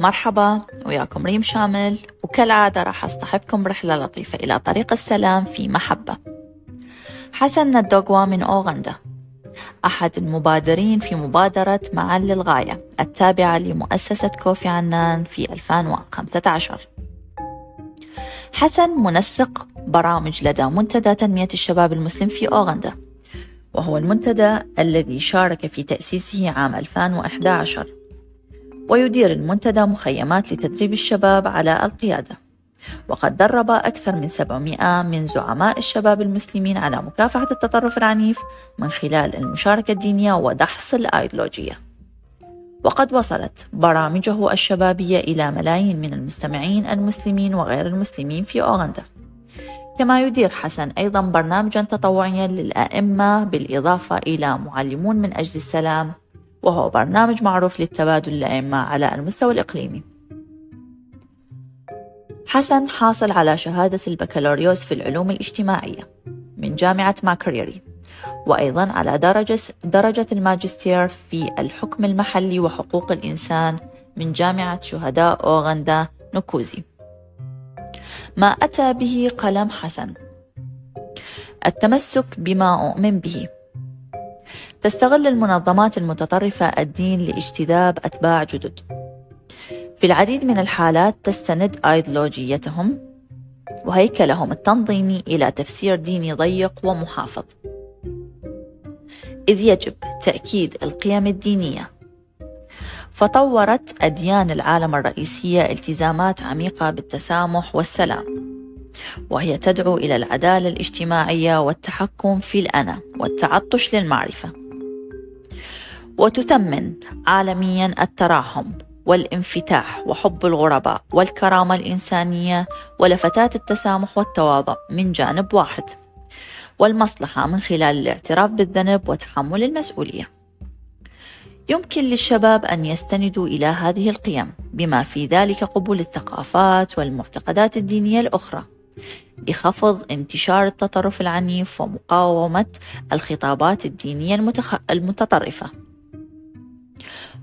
مرحبا وياكم ريم شامل. وكالعادة راح أصطحبكم برحلة لطيفة إلى طريق السلام في محبة. حسن ندوغوا من أوغندا. أحد المبادرين في مبادرة معا للغاية التابعة لمؤسسة كوفي عنان في 2015 حسن منسق برامج لدى منتدى تنمية الشباب المسلم في أوغندا وهو المنتدى الذي شارك في تأسيسه عام 2011 ويدير المنتدى مخيمات لتدريب الشباب على القيادة. وقد درب أكثر من 700 من زعماء الشباب المسلمين على مكافحة التطرف العنيف من خلال المشاركة الدينية ودحص الأيديولوجية. وقد وصلت برامجه الشبابية إلى ملايين من المستمعين المسلمين وغير المسلمين في أوغندا. كما يدير حسن أيضا برنامجا تطوعيا للأئمة بالإضافة إلى معلمون من أجل السلام وهو برنامج معروف للتبادل الأئمة على المستوى الإقليمي. حسن حاصل على شهادة البكالوريوس في العلوم الاجتماعية من جامعة ماكريري وأيضا على درجة, درجة الماجستير في الحكم المحلي وحقوق الإنسان من جامعة شهداء أوغندا نكوزي ما أتى به قلم حسن؟ التمسك بما أؤمن به. تستغل المنظمات المتطرفة الدين لاجتذاب أتباع جدد. في العديد من الحالات تستند أيديولوجيتهم وهيكلهم التنظيمي إلى تفسير ديني ضيق ومحافظ. إذ يجب تأكيد القيم الدينية. فطورت أديان العالم الرئيسية التزامات عميقة بالتسامح والسلام وهي تدعو إلى العدالة الاجتماعية والتحكم في الأنا والتعطش للمعرفة. وتثمن عالميا التراحم والانفتاح وحب الغرباء والكرامة الإنسانية ولفتات التسامح والتواضع من جانب واحد والمصلحة من خلال الاعتراف بالذنب وتحمل المسؤولية. يمكن للشباب أن يستندوا إلى هذه القيم بما في ذلك قبول الثقافات والمعتقدات الدينية الأخرى لخفض انتشار التطرف العنيف ومقاومة الخطابات الدينية المتخ... المتطرفة.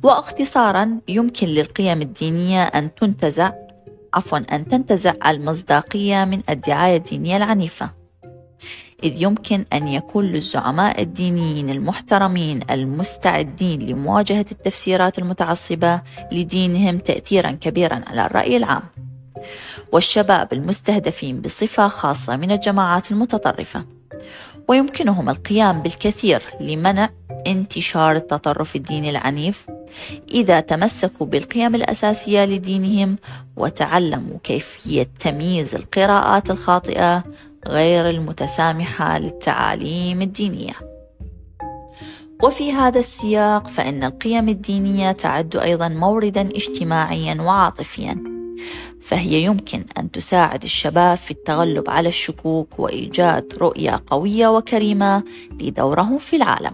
واختصارا يمكن للقيم الدينية أن تنتزع عفوا أن تنتزع المصداقية من الدعاية الدينية العنيفة. إذ يمكن أن يكون للزعماء الدينيين المحترمين المستعدين لمواجهة التفسيرات المتعصبة لدينهم تأثيرا كبيرا على الرأي العام. والشباب المستهدفين بصفة خاصة من الجماعات المتطرفة. ويمكنهم القيام بالكثير لمنع انتشار التطرف الديني العنيف إذا تمسكوا بالقيم الأساسية لدينهم وتعلموا كيفية تمييز القراءات الخاطئة غير المتسامحة للتعاليم الدينية. وفي هذا السياق فإن القيم الدينية تعد أيضا موردا اجتماعيا وعاطفيا فهي يمكن أن تساعد الشباب في التغلب على الشكوك وإيجاد رؤية قوية وكريمة لدورهم في العالم.